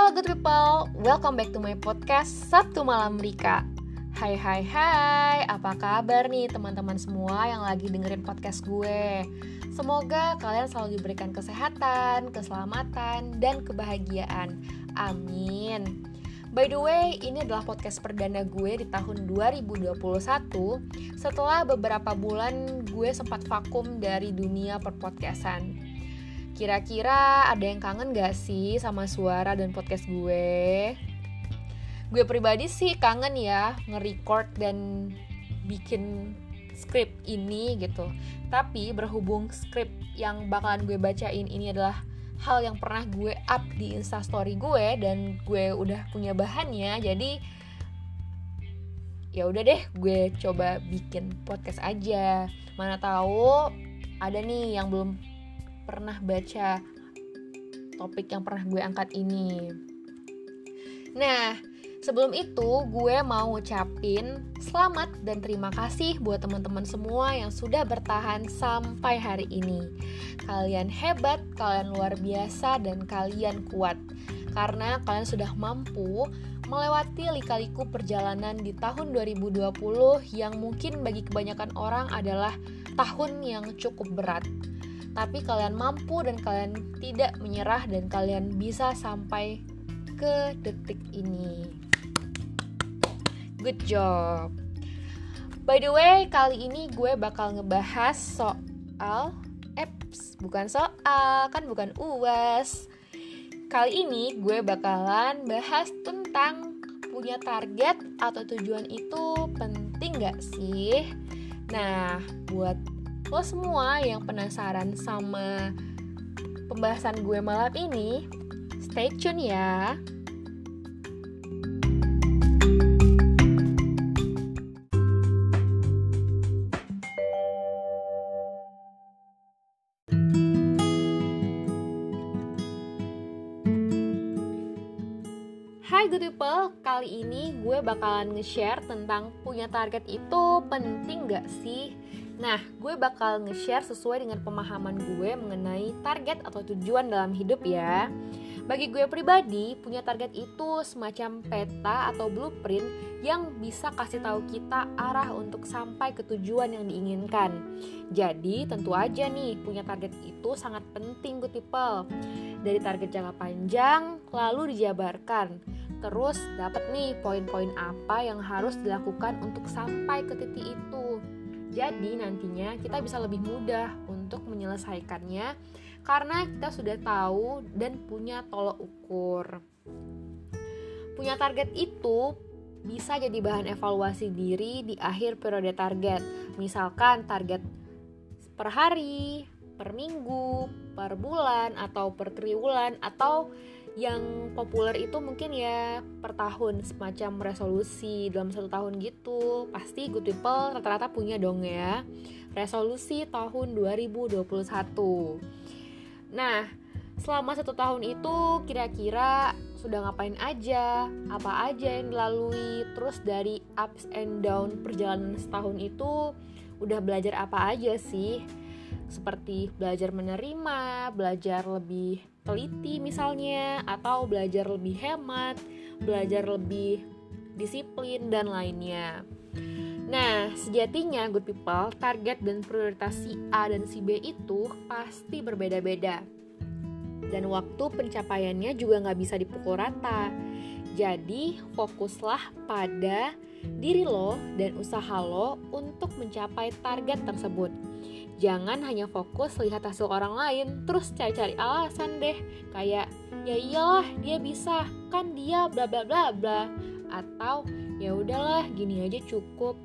Halo good people, welcome back to my podcast Sabtu Malam Rika. Hai hai hai, apa kabar nih teman-teman semua yang lagi dengerin podcast gue? Semoga kalian selalu diberikan kesehatan, keselamatan, dan kebahagiaan. Amin. By the way, ini adalah podcast perdana gue di tahun 2021 Setelah beberapa bulan gue sempat vakum dari dunia perpodcastan Kira-kira ada yang kangen gak sih sama suara dan podcast gue? Gue pribadi sih kangen ya nge-record dan bikin skrip ini gitu. Tapi berhubung skrip yang bakalan gue bacain ini adalah hal yang pernah gue up di instastory gue dan gue udah punya bahannya jadi ya udah deh gue coba bikin podcast aja mana tahu ada nih yang belum pernah baca topik yang pernah gue angkat ini. Nah, sebelum itu gue mau ngucapin selamat dan terima kasih buat teman-teman semua yang sudah bertahan sampai hari ini. Kalian hebat, kalian luar biasa dan kalian kuat. Karena kalian sudah mampu melewati lika-liku perjalanan di tahun 2020 yang mungkin bagi kebanyakan orang adalah tahun yang cukup berat tapi kalian mampu dan kalian tidak menyerah dan kalian bisa sampai ke detik ini. Good job. By the way, kali ini gue bakal ngebahas soal apps, bukan soal, kan bukan UAS. Kali ini gue bakalan bahas tentang punya target atau tujuan itu penting gak sih? Nah, buat lo semua yang penasaran sama pembahasan gue malam ini, stay tune ya. Hai good people, kali ini gue bakalan nge-share tentang punya target itu penting gak sih? Nah, gue bakal nge-share sesuai dengan pemahaman gue mengenai target atau tujuan dalam hidup ya. Bagi gue pribadi, punya target itu semacam peta atau blueprint yang bisa kasih tahu kita arah untuk sampai ke tujuan yang diinginkan. Jadi, tentu aja nih, punya target itu sangat penting good people. Dari target jangka panjang, lalu dijabarkan. Terus dapat nih poin-poin apa yang harus dilakukan untuk sampai ke titik itu. Jadi nantinya kita bisa lebih mudah untuk menyelesaikannya karena kita sudah tahu dan punya tolok ukur. Punya target itu bisa jadi bahan evaluasi diri di akhir periode target. Misalkan target per hari, per minggu, per bulan, atau per triwulan, atau yang populer itu mungkin ya per tahun semacam resolusi dalam satu tahun gitu. Pasti good people rata-rata punya dong ya. Resolusi tahun 2021 nah selama satu tahun itu kira-kira sudah ngapain aja apa aja yang dilalui terus dari ups and down perjalanan setahun itu udah belajar apa aja sih? Seperti belajar menerima, belajar lebih teliti misalnya, atau belajar lebih hemat, belajar lebih disiplin, dan lainnya. Nah, sejatinya good people, target dan prioritas si A dan si B itu pasti berbeda-beda. Dan waktu pencapaiannya juga nggak bisa dipukul rata. Jadi, fokuslah pada diri lo dan usaha lo untuk mencapai target tersebut Jangan hanya fokus lihat hasil orang lain, terus cari-cari alasan deh. Kayak, ya iyalah dia bisa, kan dia bla bla bla bla. Atau, ya udahlah gini aja cukup.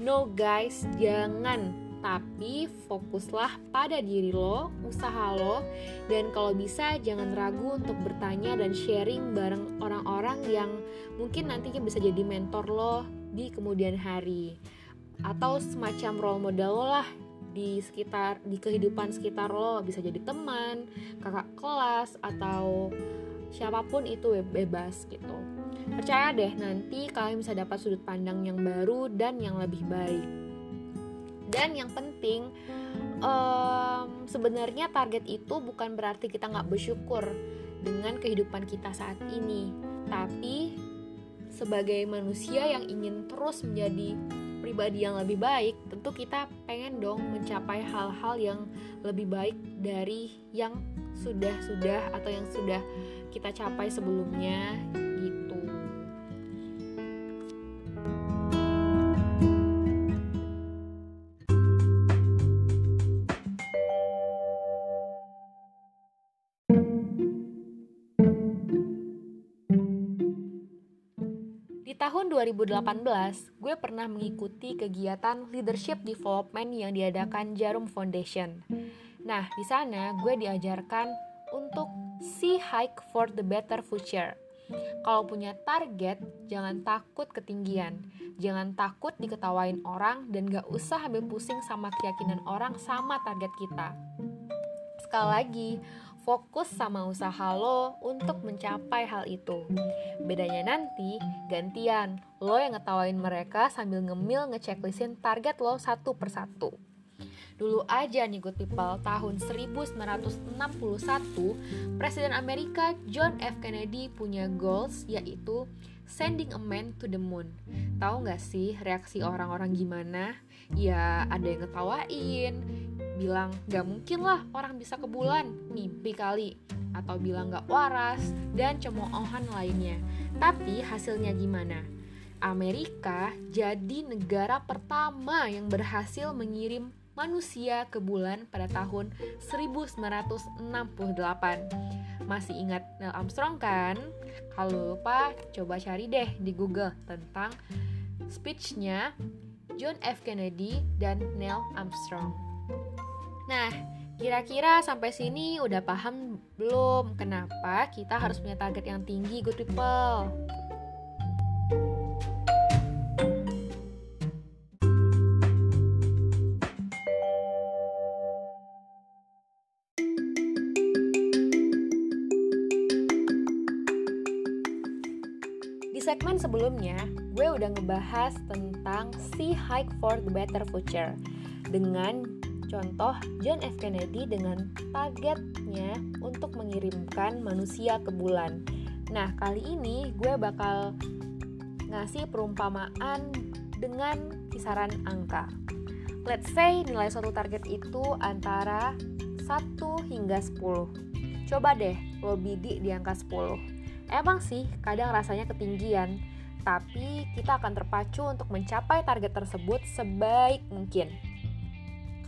No guys, jangan. Tapi fokuslah pada diri lo, usaha lo, dan kalau bisa jangan ragu untuk bertanya dan sharing bareng orang-orang yang mungkin nantinya bisa jadi mentor lo di kemudian hari atau semacam role model lo lah di sekitar di kehidupan sekitar lo bisa jadi teman kakak kelas atau siapa pun itu bebas gitu. Percaya deh nanti kalian bisa dapat sudut pandang yang baru dan yang lebih baik. Dan yang penting um, sebenarnya target itu bukan berarti kita nggak bersyukur dengan kehidupan kita saat ini, tapi sebagai manusia yang ingin terus menjadi pribadi yang lebih baik, tentu kita pengen dong mencapai hal-hal yang lebih baik dari yang sudah-sudah atau yang sudah kita capai sebelumnya tahun 2018, gue pernah mengikuti kegiatan leadership development yang diadakan Jarum Foundation. Nah, di sana gue diajarkan untuk see high for the better future. Kalau punya target, jangan takut ketinggian. Jangan takut diketawain orang dan gak usah ambil pusing sama keyakinan orang sama target kita. Sekali lagi, fokus sama usaha lo untuk mencapai hal itu. Bedanya nanti, gantian, lo yang ngetawain mereka sambil ngemil ngeceklistin target lo satu persatu. Dulu aja nih good people, tahun 1961, Presiden Amerika John F. Kennedy punya goals yaitu sending a man to the moon. Tahu gak sih reaksi orang-orang gimana? Ya ada yang ngetawain, bilang gak mungkin lah orang bisa ke bulan, mimpi kali, atau bilang gak waras, dan cemoohan lainnya. Tapi hasilnya gimana? Amerika jadi negara pertama yang berhasil mengirim manusia ke bulan pada tahun 1968. Masih ingat Neil Armstrong kan? Kalau lupa, coba cari deh di Google tentang speechnya John F. Kennedy dan Neil Armstrong. Nah, kira-kira sampai sini udah paham belum kenapa kita harus punya target yang tinggi, good people? Di segmen sebelumnya, gue udah ngebahas tentang see hike for the better future dengan Contoh John F. Kennedy dengan targetnya untuk mengirimkan manusia ke bulan. Nah, kali ini gue bakal ngasih perumpamaan dengan kisaran angka. Let's say nilai suatu target itu antara 1 hingga 10. Coba deh lo bidik di angka 10. Emang sih kadang rasanya ketinggian, tapi kita akan terpacu untuk mencapai target tersebut sebaik mungkin.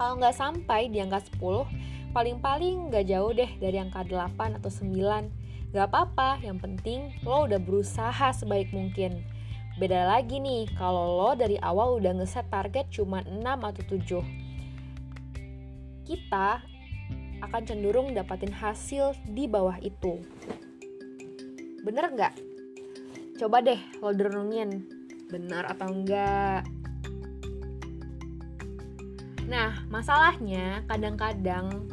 Kalau nggak sampai di angka 10, paling-paling nggak jauh deh dari angka 8 atau 9. Gak apa-apa, yang penting lo udah berusaha sebaik mungkin. Beda lagi nih, kalau lo dari awal udah ngeset target cuma 6 atau 7. Kita akan cenderung dapatin hasil di bawah itu. Bener nggak? Coba deh lo renungin, bener atau enggak. Nah, masalahnya kadang-kadang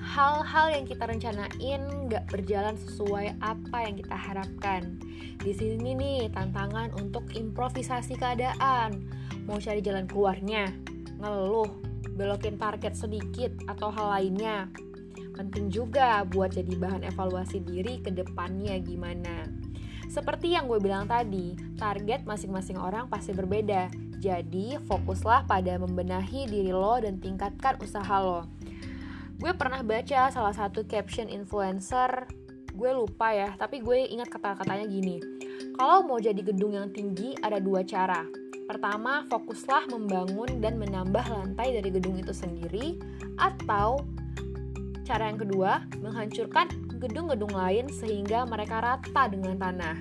hal-hal yang kita rencanain nggak berjalan sesuai apa yang kita harapkan. Di sini nih tantangan untuk improvisasi keadaan. Mau cari jalan keluarnya, ngeluh, belokin target sedikit atau hal lainnya. Penting juga buat jadi bahan evaluasi diri ke depannya gimana. Seperti yang gue bilang tadi, target masing-masing orang pasti berbeda jadi, fokuslah pada membenahi diri lo dan tingkatkan usaha lo. Gue pernah baca salah satu caption influencer, gue lupa ya, tapi gue ingat kata-katanya gini. Kalau mau jadi gedung yang tinggi, ada dua cara. Pertama, fokuslah membangun dan menambah lantai dari gedung itu sendiri, atau cara yang kedua, menghancurkan gedung-gedung lain sehingga mereka rata dengan tanah.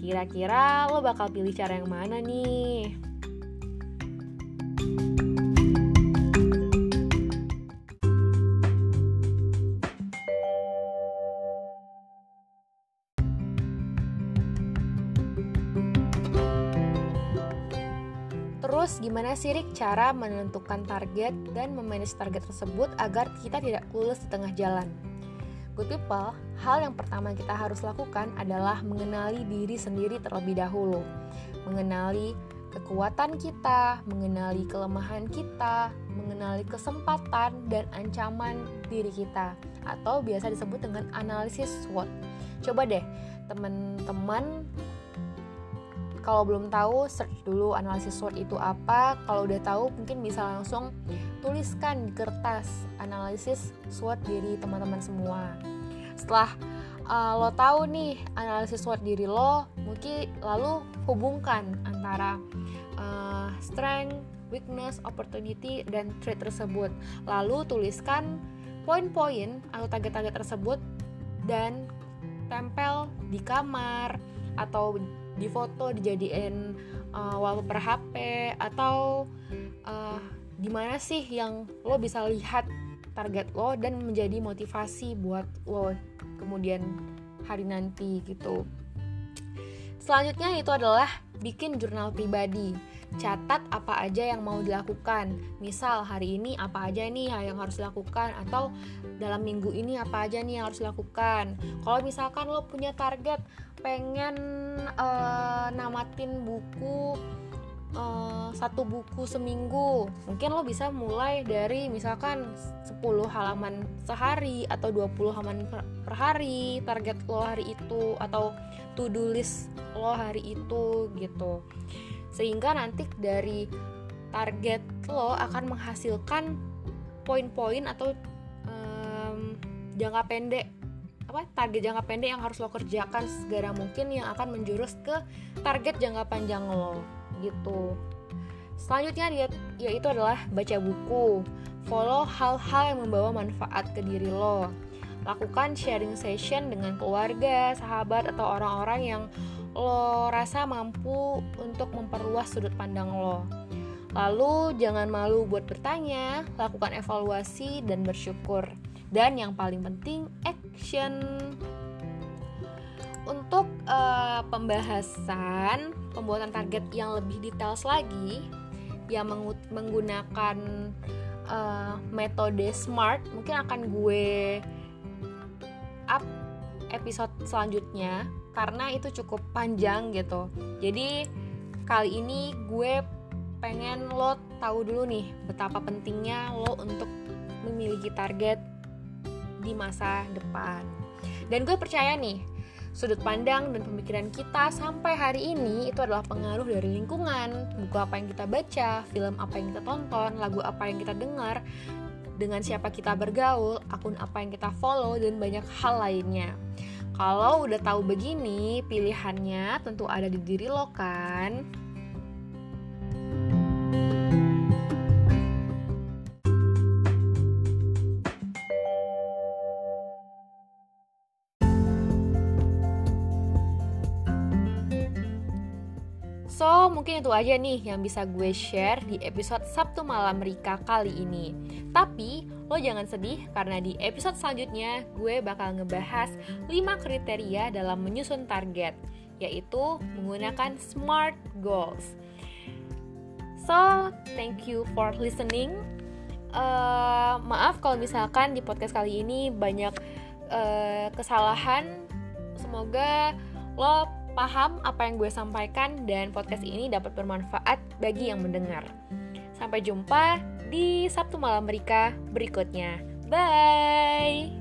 Kira-kira lo bakal pilih cara yang mana nih? Terus gimana sih Rik cara menentukan target dan memanage target tersebut agar kita tidak lulus di tengah jalan? Good people, hal yang pertama kita harus lakukan adalah mengenali diri sendiri terlebih dahulu. Mengenali kekuatan kita, mengenali kelemahan kita, mengenali kesempatan dan ancaman diri kita atau biasa disebut dengan analisis SWOT. Coba deh teman-teman kalau belum tahu search dulu analisis SWOT itu apa. Kalau udah tahu mungkin bisa langsung tuliskan di kertas analisis SWOT diri teman-teman semua. Setelah uh, lo tahu nih analisis SWOT diri lo, mungkin lalu hubungkan antara uh, strength, weakness, opportunity, dan threat tersebut. Lalu tuliskan poin-poin atau target-target tersebut dan tempel di kamar atau di foto dijadiin uh, wallpaper HP atau uh, di sih yang lo bisa lihat target lo dan menjadi motivasi buat lo kemudian hari nanti gitu. Selanjutnya itu adalah bikin jurnal pribadi. Catat apa aja yang mau dilakukan. Misal hari ini apa aja nih yang harus dilakukan atau dalam minggu ini apa aja nih yang harus dilakukan. Kalau misalkan lo punya target pengen uh, namatin buku uh, satu buku seminggu. Mungkin lo bisa mulai dari misalkan 10 halaman sehari atau 20 halaman per, per hari target lo hari itu atau to do list lo hari itu gitu. Sehingga nanti dari target lo akan menghasilkan poin-poin atau um, jangka pendek apa target jangka pendek yang harus lo kerjakan segera mungkin yang akan menjurus ke target jangka panjang lo gitu. Selanjutnya dia yaitu adalah baca buku. Follow hal-hal yang membawa manfaat ke diri lo. Lakukan sharing session dengan keluarga sahabat atau orang-orang yang lo rasa mampu untuk memperluas sudut pandang lo. Lalu jangan malu buat bertanya, lakukan evaluasi dan bersyukur. Dan yang paling penting, action. Untuk uh, pembahasan pembuatan target yang lebih details lagi, yang menggunakan uh, metode SMART, mungkin akan gue up episode selanjutnya karena itu cukup panjang gitu. Jadi kali ini gue pengen lo tahu dulu nih betapa pentingnya lo untuk memiliki target di masa depan. Dan gue percaya nih, sudut pandang dan pemikiran kita sampai hari ini itu adalah pengaruh dari lingkungan, buku apa yang kita baca, film apa yang kita tonton, lagu apa yang kita dengar, dengan siapa kita bergaul, akun apa yang kita follow, dan banyak hal lainnya. Kalau udah tahu begini, pilihannya tentu ada di diri lo kan? So, mungkin itu aja nih yang bisa gue share di episode Sabtu Malam Rika kali ini. Tapi, lo jangan sedih karena di episode selanjutnya gue bakal ngebahas 5 kriteria dalam menyusun target, yaitu menggunakan SMART goals. So, thank you for listening. Uh, maaf kalau misalkan di podcast kali ini banyak uh, kesalahan. Semoga lo paham apa yang gue sampaikan dan podcast ini dapat bermanfaat bagi yang mendengar. Sampai jumpa di Sabtu Malam Mereka berikutnya. Bye!